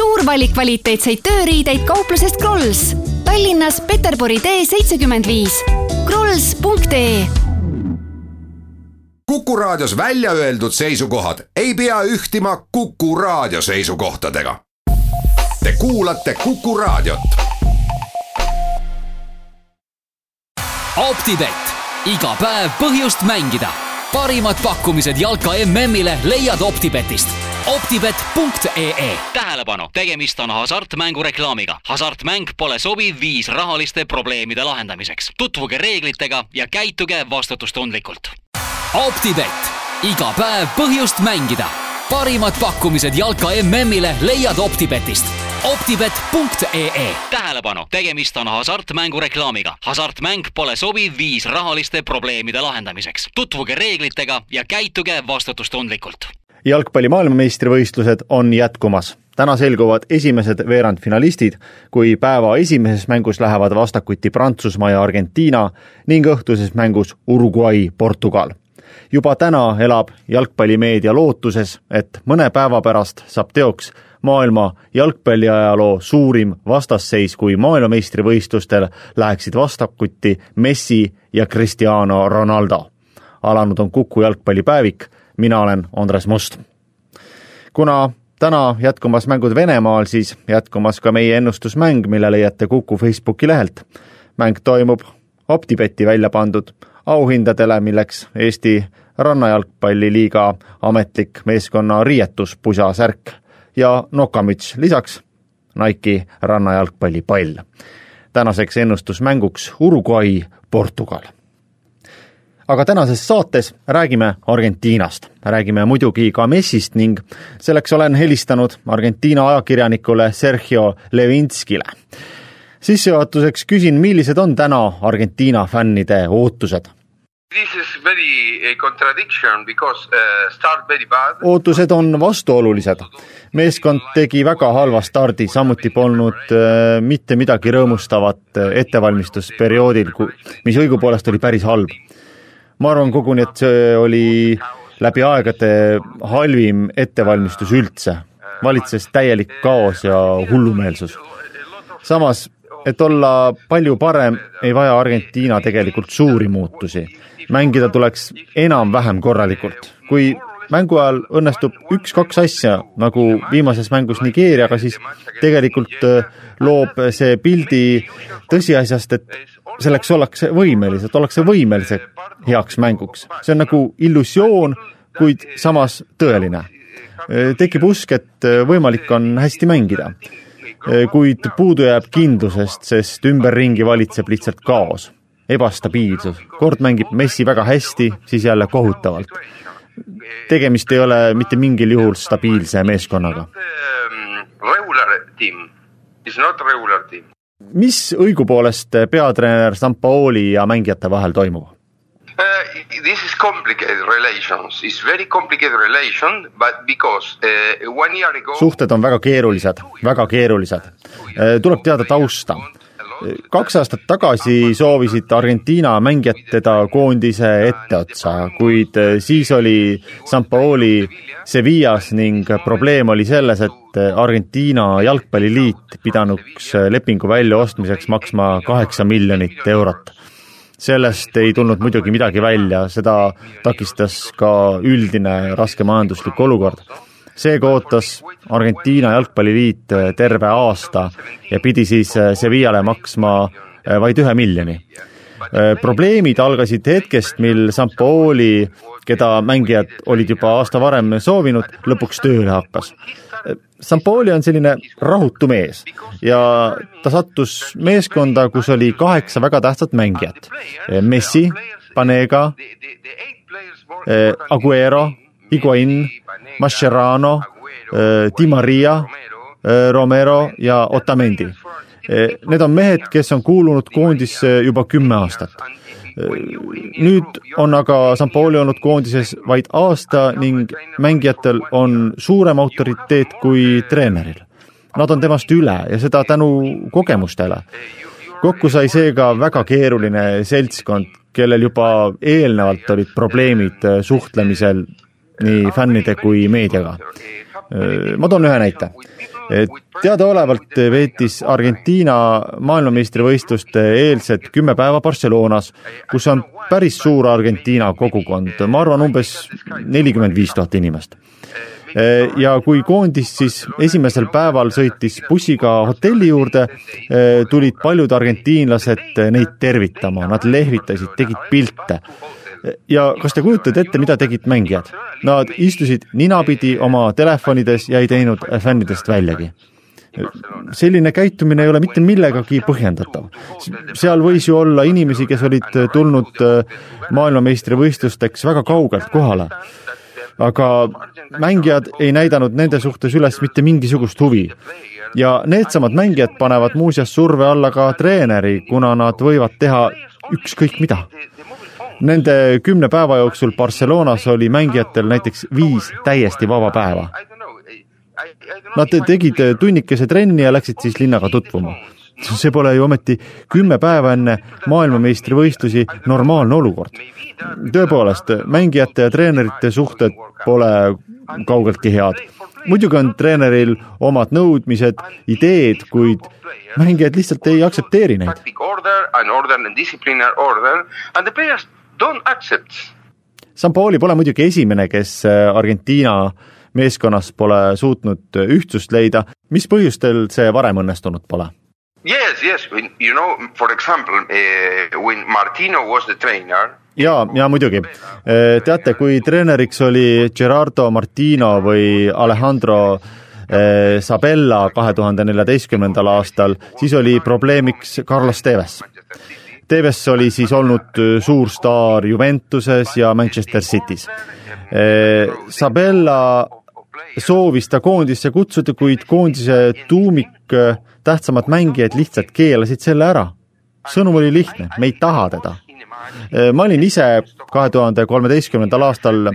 suur valik kvaliteetseid tööriideid kauplusest Krolls. Tallinnas Peterburi tee seitsekümmend viis. krolls.ee Kuku Raadios välja öeldud seisukohad ei pea ühtima Kuku Raadio seisukohtadega. Te kuulate Kuku Raadiot. optibett, iga päev põhjust mängida. parimad pakkumised jalka MM-ile leiad Optibetist optibet.ee tähelepanu, tegemist on hasartmängu reklaamiga. hasartmäng pole sobiv viis rahaliste probleemide lahendamiseks. tutvuge reeglitega ja käituge vastutustundlikult. optibett, iga päev põhjust mängida. parimad pakkumised jalka MM-ile leiad Optibetist optibet.ee tähelepanu, tegemist on hasartmängu reklaamiga. hasartmäng pole sobiv viis rahaliste probleemide lahendamiseks. tutvuge reeglitega ja käituge vastutustundlikult jalgpalli maailmameistrivõistlused on jätkumas. täna selguvad esimesed veerandfinalistid, kui päeva esimeses mängus lähevad vastakuti Prantsusmaa ja Argentiina ning õhtuses mängus Uruguay, Portugal. juba täna elab jalgpallimeedia lootuses, et mõne päeva pärast saab teoks maailma jalgpalliajaloo suurim vastasseis, kui maailmameistrivõistlustel läheksid vastakuti Messi ja Cristiano Ronaldo. alanud on Kuku jalgpallipäevik mina olen Andres Must. kuna täna jätkumas mängud Venemaal, siis jätkumas ka meie ennustusmäng, mille leiate Kuku Facebooki lehelt. mäng toimub OpTibeti välja pandud auhindadele, milleks Eesti Rannajalgpalliliiga ametlik meeskonna riietuspusa särk ja nokamüts, lisaks Nike'i rannajalgpallipall. tänaseks ennustusmänguks Uruguay, Portugal aga tänases saates räägime Argentiinast, räägime muidugi ka Messist ning selleks olen helistanud Argentiina ajakirjanikule Sergio Levinskile. sissejuhatuseks küsin, millised on täna Argentiina fännide ootused? Uh, ootused on vastuolulised. meeskond tegi väga halva stardi, samuti polnud uh, mitte midagi rõõmustavat ettevalmistusperioodil, mis õigupoolest oli päris halb ma arvan koguni, et see oli läbi aegade halvim ettevalmistus üldse. valitses täielik kaos ja hullumeelsus. samas, et olla palju parem, ei vaja Argentiina tegelikult suuri muutusi. mängida tuleks enam-vähem korralikult. kui mängu ajal õnnestub üks-kaks asja, nagu viimases mängus Nigeeriaga, siis tegelikult äh, loob see pildi tõsiasjast, et selleks ollakse võimelised, ollakse võimelised heaks mänguks. see on nagu illusioon, kuid samas tõeline. tekib usk, et võimalik on hästi mängida. kuid puudu jääb kindlusest, sest ümberringi valitseb lihtsalt kaos, ebastabiilsus. kord mängib Messi väga hästi, siis jälle kohutavalt. tegemist ei ole mitte mingil juhul stabiilse meeskonnaga. Regular team is not regular team mis õigupoolest peatreener Sampaoli ja mängijate vahel toimub? Uh, this is complicated relations, it's very complicated relation, but because uh, one year ago suhted on väga keerulised, väga keerulised. Uh, tuleb teada tausta. Kaks aastat tagasi soovisid Argentiina mängijad teda koondise etteotsa, kuid siis oli Sampaoli Sevillas ning probleem oli selles, et Argentiina jalgpalliliit pidanuks lepingu väljaostmiseks maksma kaheksa miljonit eurot sellest ei tulnud muidugi midagi välja, seda takistas ka üldine raske majanduslik olukord. Seega ootas Argentiina jalgpalliliit terve aasta ja pidi siis Sevillale maksma vaid ühe miljoni. probleemid algasid hetkest, mil Sampaoli, keda mängijad olid juba aasta varem soovinud, lõpuks tööle hakkas Sampoli on selline rahutu mees ja ta sattus meeskonda, kus oli kaheksa väga tähtsat mängijat. Messi, Panega, eh, Aguero, Higuain, Mascherano, eh, Di Maria, eh, Romero ja Otamendi. Need on mehed, kes on kuulunud koondisse juba kümme aastat nüüd on aga Sampoli olnud koondises vaid aasta ning mängijatel on suurem autoriteet kui treeneril. Nad on temast üle ja seda tänu kogemustele. kokku sai seega väga keeruline seltskond, kellel juba eelnevalt olid probleemid suhtlemisel nii fännide kui meediaga. ma toon ühe näite. Teadaolevalt veetis Argentiina maailmameistrivõistluste eelsed kümme päeva Barcelonas, kus on päris suur Argentiina kogukond, ma arvan, umbes nelikümmend viis tuhat inimest. Ja kui koondis siis esimesel päeval sõitis bussiga hotelli juurde, tulid paljud argentiinlased neid tervitama, nad lehvitasid, tegid pilte ja kas te kujutate ette, mida tegid mängijad? Nad istusid ninapidi oma telefonides ja ei teinud fännidest väljagi selline käitumine ei ole mitte millegagi põhjendatav. seal võis ju olla inimesi, kes olid tulnud äh, maailmameistrivõistlusteks väga kaugelt kohale. aga mängijad ei näidanud nende suhtes üles mitte mingisugust huvi. ja needsamad mängijad panevad muuseas surve alla ka treeneri, kuna nad võivad teha ükskõik mida Nende kümne päeva jooksul Barcelonas oli mängijatel näiteks viis täiesti vaba päeva. Nad tegid tunnikese trenni ja läksid siis linnaga tutvuma. see pole ju ometi kümme päeva enne maailmameistrivõistlusi normaalne olukord. tõepoolest, mängijate ja treenerite suhted pole kaugeltki head. muidugi on treeneril omad nõudmised, ideed, kuid mängijad lihtsalt ei aktsepteeri neid. Don't accept. Sampaoli pole muidugi esimene, kes äh, Argentiina meeskonnas pole suutnud ühtsust leida, mis põhjustel see varem õnnestunud pole? Yes, yes, you know, for example uh, when Martino was the trainer ja, ja muidugi. Äh, teate, kui treeneriks oli Gerardo Martino või Alejandro Sabella kahe tuhande neljateistkümnendal aastal, siis oli probleemiks Carlos Tevez Tevez oli siis olnud äh, suur staar Juventuses ja Manchester City's. Äh, Sabella soovis ta koondisse kutsuda, kuid koondise tuumik äh, tähtsamad mängijad lihtsalt keelasid selle ära. sõnum oli lihtne, me ei taha teda. ma olin ise kahe tuhande kolmeteistkümnendal aastal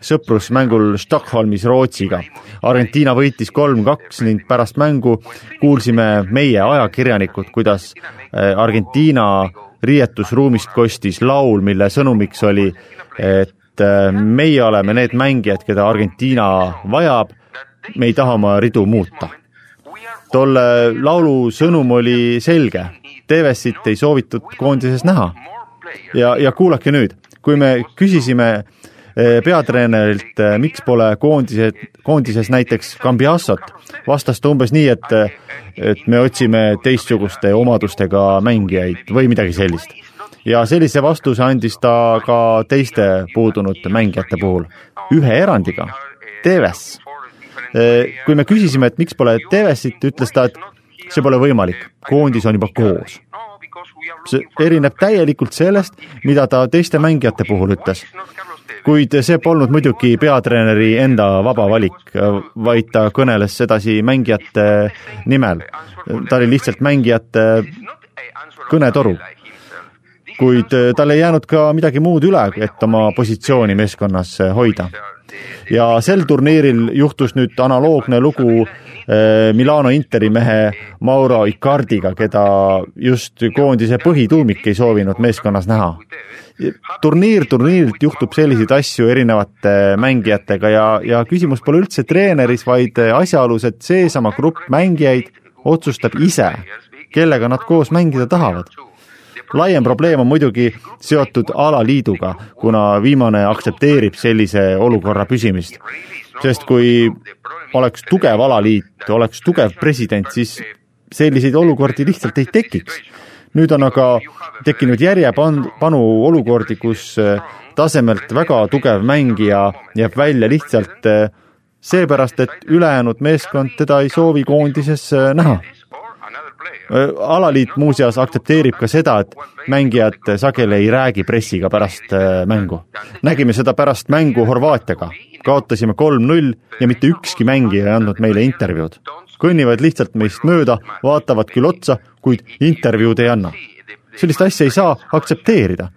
sõprusmängul Stockholmis Rootsiga. Argentiina võitis kolm-kaks ning pärast mängu kuulsime meie ajakirjanikud, kuidas Argentiina riietusruumist kostis laul, mille sõnumiks oli, et äh, meie oleme need mängijad, keda Argentiina vajab, me ei taha oma ridu muuta. tolle laulu sõnum oli selge, Tevesit ei soovitud koondises näha. ja, ja kuulake nüüd, kui me küsisime peatreenerilt, äh, miks pole koondise, koondises näiteks Cambiassot, vastas ta umbes nii, et et me otsime teistsuguste omadustega mängijaid või midagi sellist. ja sellise vastuse andis ta ka teiste puudunud mängijate puhul, ühe erandiga, Teves. kui me küsisime, et miks pole Tevesit, ütles ta, et see pole võimalik, koondis on juba koos. see erineb täielikult sellest, mida ta teiste mängijate puhul ütles kuid see polnud muidugi peatreeneri enda vaba valik, vaid ta kõneles sedasi mängijate nimel. ta oli lihtsalt mängijate kõnetoru. kuid tal ei jäänud ka midagi muud üle, et oma positsiooni meeskonnas hoida. ja sel turniiril juhtus nüüd analoogne lugu eh, Milano Interi mehe Mauro Icardiga, keda just koondise põhituumik ei soovinud meeskonnas näha turniir turniirilt juhtub selliseid asju erinevate mängijatega ja, ja küsimus pole üldse treeneris, vaid asjaolus, et seesama grupp mängijaid otsustab ise, kellega nad koos mängida tahavad. laiem probleem on muidugi seotud alaliiduga, kuna viimane aktsepteerib sellise olukorra püsimist. sest kui oleks tugev alaliit, oleks tugev president, siis selliseid olukordi lihtsalt ei tekiks nüüd on aga tekkinud järjepanu olukordi, kus eh, tasemelt väga tugev mängija jääb välja lihtsalt eh, seepärast, et ülejäänud meeskond teda ei soovi koondises eh, näha. alaliit muuseas aktsepteerib ka seda, et mängijad sageli ei räägi pressiga pärast mängu. nägime seda pärast mängu Horvaatiaga, kaotasime kolm-null ja mitte ükski mängija ei andnud meile intervjuud kõnnivad lihtsalt meist mööda, vaatavad küll otsa, kuid intervjuud ei anna. sellist asja ei saa aktsepteerida.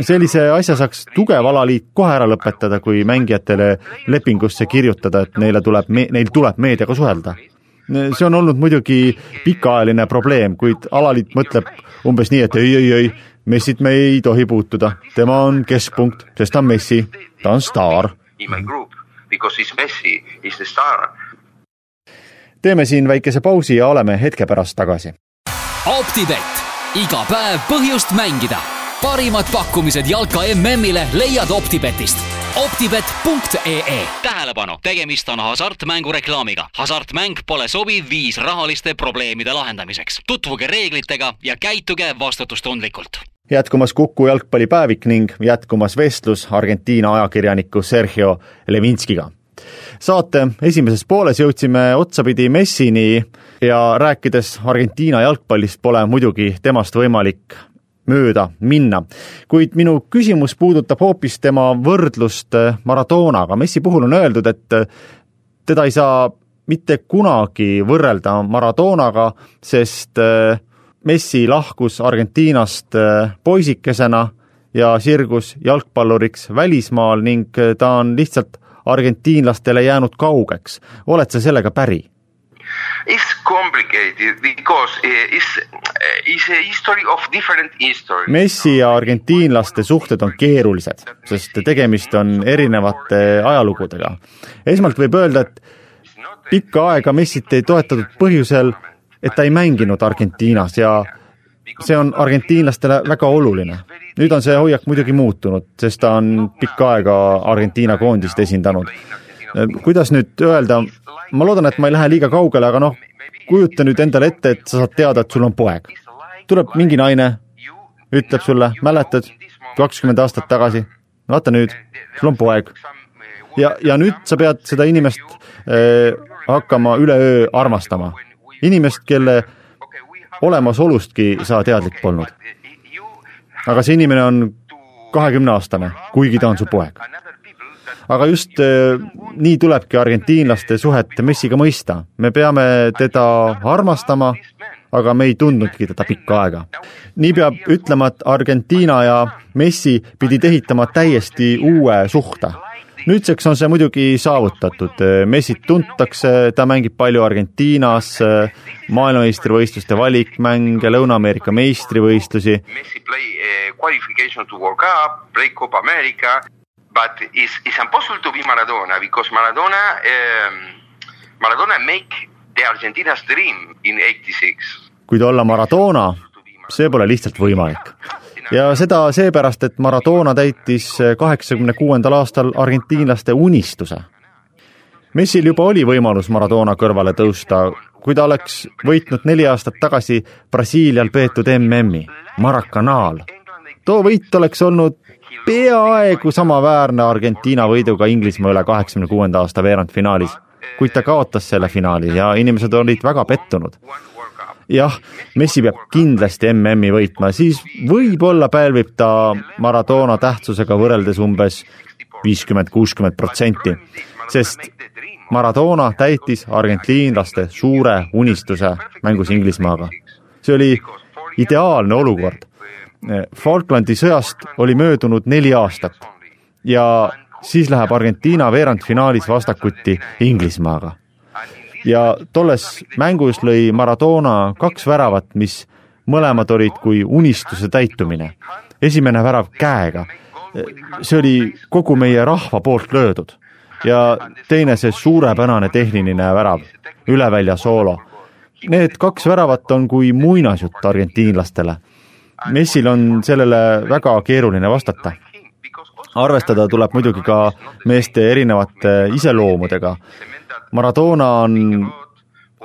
sellise asja saaks tugev alaliit kohe ära lõpetada, kui mängijatele lepingusse kirjutada, et neile tuleb, neil tuleb meediaga suhelda. see on olnud muidugi pikaajaline probleem, kuid alaliit mõtleb umbes nii, et ei, ei, ei, Messit me ei tohi puutuda, tema on keskpunkt, sest ta on Messi, ta on staar. In my group because he's Messi, he's the star teeme siin väikese pausi ja oleme hetke pärast tagasi. optibett, iga päev põhjust mängida. parimad pakkumised jalka MM-ile leiad Optibetist optibet.ee tähelepanu, tegemist on hasartmängureklaamiga. hasartmäng pole sobiv viis rahaliste probleemide lahendamiseks. tutvuge reeglitega ja käituge vastutustundlikult jätkumas Kuku jalgpallipäevik ning jätkumas vestlus Argentiina ajakirjaniku Sergio Levinskiga. Saate esimeses pooles jõudsime otsapidi Messini ja rääkides Argentiina jalgpallist pole muidugi temast võimalik mööda minna. kuid minu küsimus puudutab hoopis tema võrdlust Maradonaga. Messi puhul on öeldud, et teda ei saa mitte kunagi võrrelda Maradonaga, sest äh, Messi lahkus Argentiinast poisikesena ja sirgus jalgpalluriks välismaal ning ta on lihtsalt argentiinlastele jäänud kaugeks. oled sa sellega päri? It's complicated because uh, it's, it's a history of different history. Messi ja argentiinlaste suhted on keerulised, sest tegemist on erinevate ajalugudega. esmalt võib öelda, et pikka aega Messit ei toetatud põhjusel, et ta ei mänginud Argentiinas ja see on argentiinlastele väga oluline. nüüd on see hoiak muidugi muutunud, sest ta on pikka aega Argentiina koondist esindanud. kuidas nüüd öelda, ma loodan, et ma ei lähe liiga kaugele, aga noh, kujuta nüüd endale ette, et sa saad teada, et sul on poeg. tuleb mingi naine, ütleb sulle, mäletad, kakskümmend aastat tagasi, vaata nüüd, sul on poeg. ja, ja nüüd sa pead seda inimest äh, hakkama üleöö armastama inimest, kelle olemasolustki sa teadlik polnud. aga see inimene on kahekümneaastane, kuigi ta on su poeg. aga just eh, nii tulebki argentiinlaste suhet Messiga mõista, me peame teda armastama, aga me ei tundnudki teda pikka aega. nii peab ütlema, et Argentiina ja Messi pidid ehitama täiesti uue suhte nüüdseks on see muidugi saavutatud, Messit tuntakse, ta mängib palju Argentiinas, maailmameistrivõistluste valikmänge, Lõuna-Ameerika meistrivõistlusi. Messi play uh, qualification to World Cup, play Copa America, but it's, it's impossible to be Maradona because Maradona um, Maradona make the Argentinas dream in eighty six. kuid olla Maradona, see pole lihtsalt võimalik ja seda seepärast, et Maradona täitis kaheksakümne kuuendal aastal argentiinlaste unistuse. Messil juba oli võimalus Maradona kõrvale tõusta, kui ta oleks võitnud neli aastat tagasi Brasiilial peetud MM-i, Maracanaal. too võit oleks olnud peaaegu samaväärne Argentiina võiduga Inglismaa üle kaheksakümne kuuenda aasta veerandfinaalis, kuid ta kaotas selle finaali ja inimesed olid väga pettunud jah, Messi peab kindlasti MM-i võitma, siis võib-olla pälvib ta Maradona tähtsusega võrreldes umbes viiskümmend, kuuskümmend protsenti, sest Maradona täitis argentiinlaste suure unistuse mängus Inglismaaga. see oli ideaalne olukord. Falklandi sõjast oli möödunud neli aastat ja siis läheb Argentiina veerandfinaalis vastakuti Inglismaaga ja tolles mängus lõi Maradona kaks väravat, mis mõlemad olid kui unistuse täitumine. esimene värav käega, see oli kogu meie rahva poolt löödud ja teine see suurepärane tehniline värav, ülevälja soolo. Need kaks väravat on kui muinasjutt argentiinlastele. Messil on sellele väga keeruline vastata arvestada tuleb muidugi ka meeste erinevate iseloomudega. Maradona on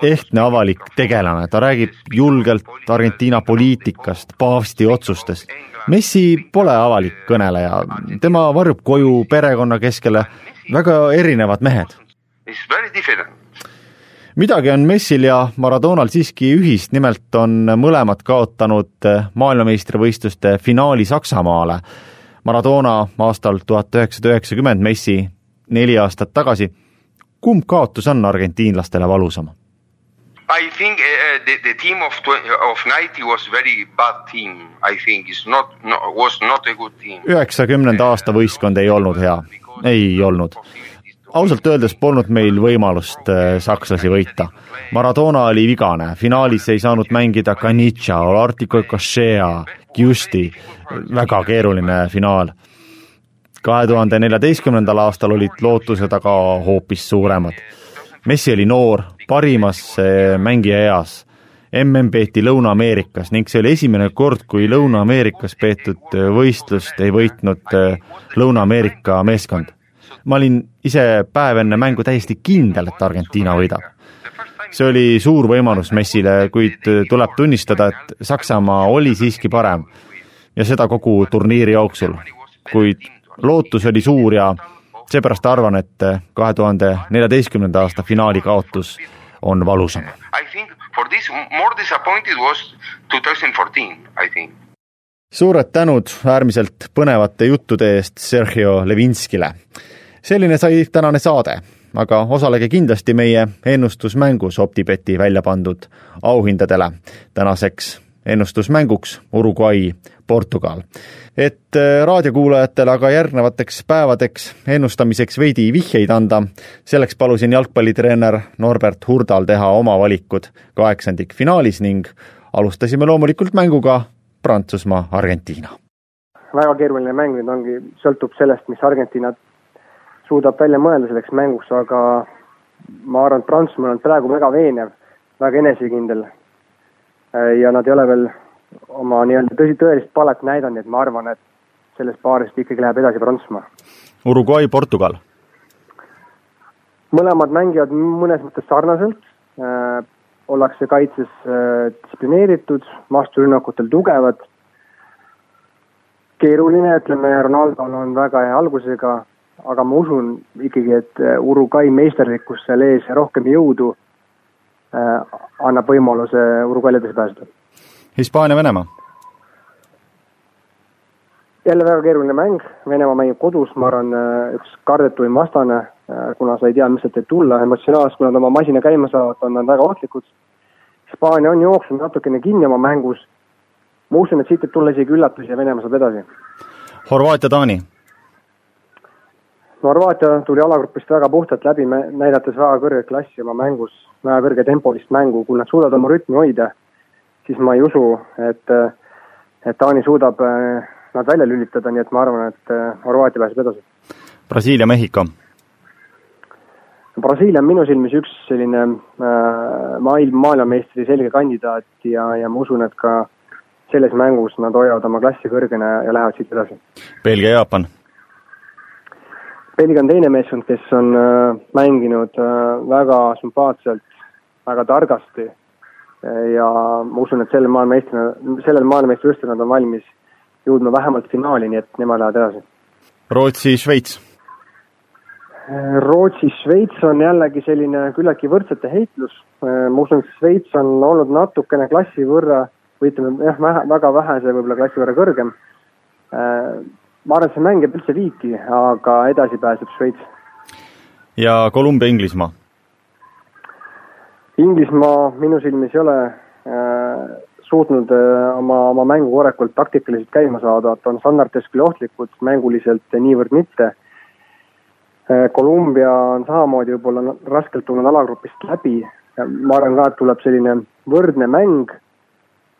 ehtne avalik tegelane, ta räägib julgelt Argentiina poliitikast, paavsti otsustest. Messi pole avalik kõneleja, tema varjub koju perekonna keskele, väga erinevad mehed. midagi on Messil ja Maradonal siiski ühist, nimelt on mõlemad kaotanud maailmameistrivõistluste finaali Saksamaale. Maradona aastal tuhat üheksasada üheksakümmend, Messi neli aastat tagasi kumb kaotus on argentiinlastele valusam? I think uh, the, the team of of ninety was very bad team. I think is not no, was not a good team. üheksakümnenda aasta võistkond ei olnud hea, ei olnud. Ausalt öeldes polnud meil võimalust äh, sakslasi võita. Maradona oli vigane, finaalis ei saanud mängida Caniccia, Artico Cochea, Giusti, väga keeruline finaal kahe tuhande neljateistkümnendal aastal olid lootused aga hoopis suuremad. Messi oli noor, parimas mängija eas. mm peeti Lõuna-Ameerikas ning see oli esimene kord, kui Lõuna-Ameerikas peetud võistlust ei võitnud Lõuna-Ameerika meeskond. Ma olin ise päev enne mängu täiesti kindel, et Argentiina võidab see oli suur võimalus Messile, kuid tuleb tunnistada, et Saksamaa oli siiski parem ja seda kogu turniiri jooksul. kuid lootus oli suur ja seepärast arvan, et kahe tuhande neljateistkümnenda aasta finaali kaotus on valusam. Suured tänud äärmiselt põnevate juttude eest Sergio Levinskile. Selline sai tänane saade aga osalege kindlasti meie ennustusmängus OpTibeti välja pandud auhindadele. tänaseks ennustusmänguks Uruguay, Portugal. et äh, raadiokuulajatele aga järgnevateks päevadeks ennustamiseks veidi vihjeid anda, selleks palusin jalgpallitreener Norbert Hurdal teha oma valikud kaheksandikfinaalis ning alustasime loomulikult mänguga Prantsusmaa-Argentiina. väga keeruline mäng nüüd ongi, sõltub sellest, mis Argentiina suudab välja mõelda selleks mänguks, aga ma arvan, et Prantsusmaa on praegu väga veenev, väga enesekindel. ja nad ei ole veel oma nii-öelda tõsi, tõelist palet näidanud, nii et ma arvan, et sellest paarist ikkagi läheb edasi Prantsusmaa. Uruguay, Portugal? mõlemad mängivad mõnes mõttes sarnaselt äh,, ollakse kaitses äh, distsiplineeritud, vasturünnakutel tugevad, keeruline, ütleme, Ronaldo'l on väga hea algusega aga ma usun ikkagi, et äh, Uruguay meisterlikkus seal ees ja rohkem jõudu äh, annab võimaluse Uruguayl edasi pääseda. Hispaania-Venemaa? jälle väga keeruline mäng, Venemaa mängib kodus, ma arvan, äh, üks kardetuim vastane, kuna sa ei tea, mis sealt võib tulla, emotsionaalselt, kui nad oma masina käima saavad, on nad väga ohtlikud. Hispaania on jooksnud natukene kinni oma mängus, ma usun, et siit võib tulla isegi üllatusi ja Venemaa saab edasi. Horvaatia-Taani Horvaatia tuli alagrupist väga puhtalt läbi, näidates väga kõrget klassi oma mängus, väga kõrgetempolist mängu, kui nad suudavad oma rütmi hoida, siis ma ei usu, et, et Taani suudab eh, nad välja lülitada, nii et ma arvan, et eh, Horvaatia pääseb edasi. Brasiilia, Mehhiko? Brasiilia on minu silmis üks selline äh, maailm, maailmameistri selge kandidaat ja, ja ma usun, et ka selles mängus nad hoiavad oma klassi kõrgena ja lähevad siit edasi. Belgia, Jaapan Belgia on teine meeskond, kes on äh, mänginud äh, väga sümpaatselt, väga targasti ja ma usun, et selle maailmameistrina, sellel maailmameistrivõistlusel nad on valmis jõudma vähemalt finaali, nii et nemad lähevad edasi. Rootsi, Šveits? Rootsi, Šveits on jällegi selline küllaltki võrdsete heitlus, ma usun, et Šveits on olnud natukene klassi võrra või ütleme jah, väga vähese võib-olla klassi võrra kõrgem ma arvan, et see mäng jääb üldse viiki, aga edasi pääseb Šveits. ja Kolumbia, Inglismaa? Inglismaa minu silmis ei ole äh, suutnud äh, oma, oma mängu korralikult taktikaliselt käima saada, ta on standardites küll ohtlikud, mänguliselt niivõrd mitte äh,. Kolumbia on samamoodi võib-olla raskelt tulnud alagrupist läbi, ma arvan ka, et tuleb selline võrdne mäng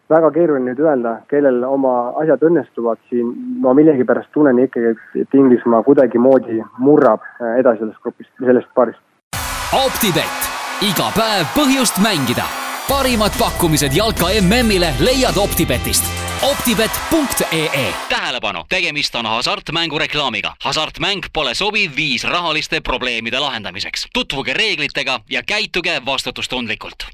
väga keeruline nüüd öelda, kellel oma asjad õnnestuvad siin, ma millegipärast tunnen ikkagi, et Inglismaa kuidagimoodi murrab äh, edasi sellest grupist, sellest paarist. optibett, iga päev põhjust mängida. parimad pakkumised jalka MM-ile leiad Optibetist optibet.ee tähelepanu, tegemist on hasartmängu reklaamiga. hasartmäng pole sobiv viis rahaliste probleemide lahendamiseks. tutvuge reeglitega ja käituge vastutustundlikult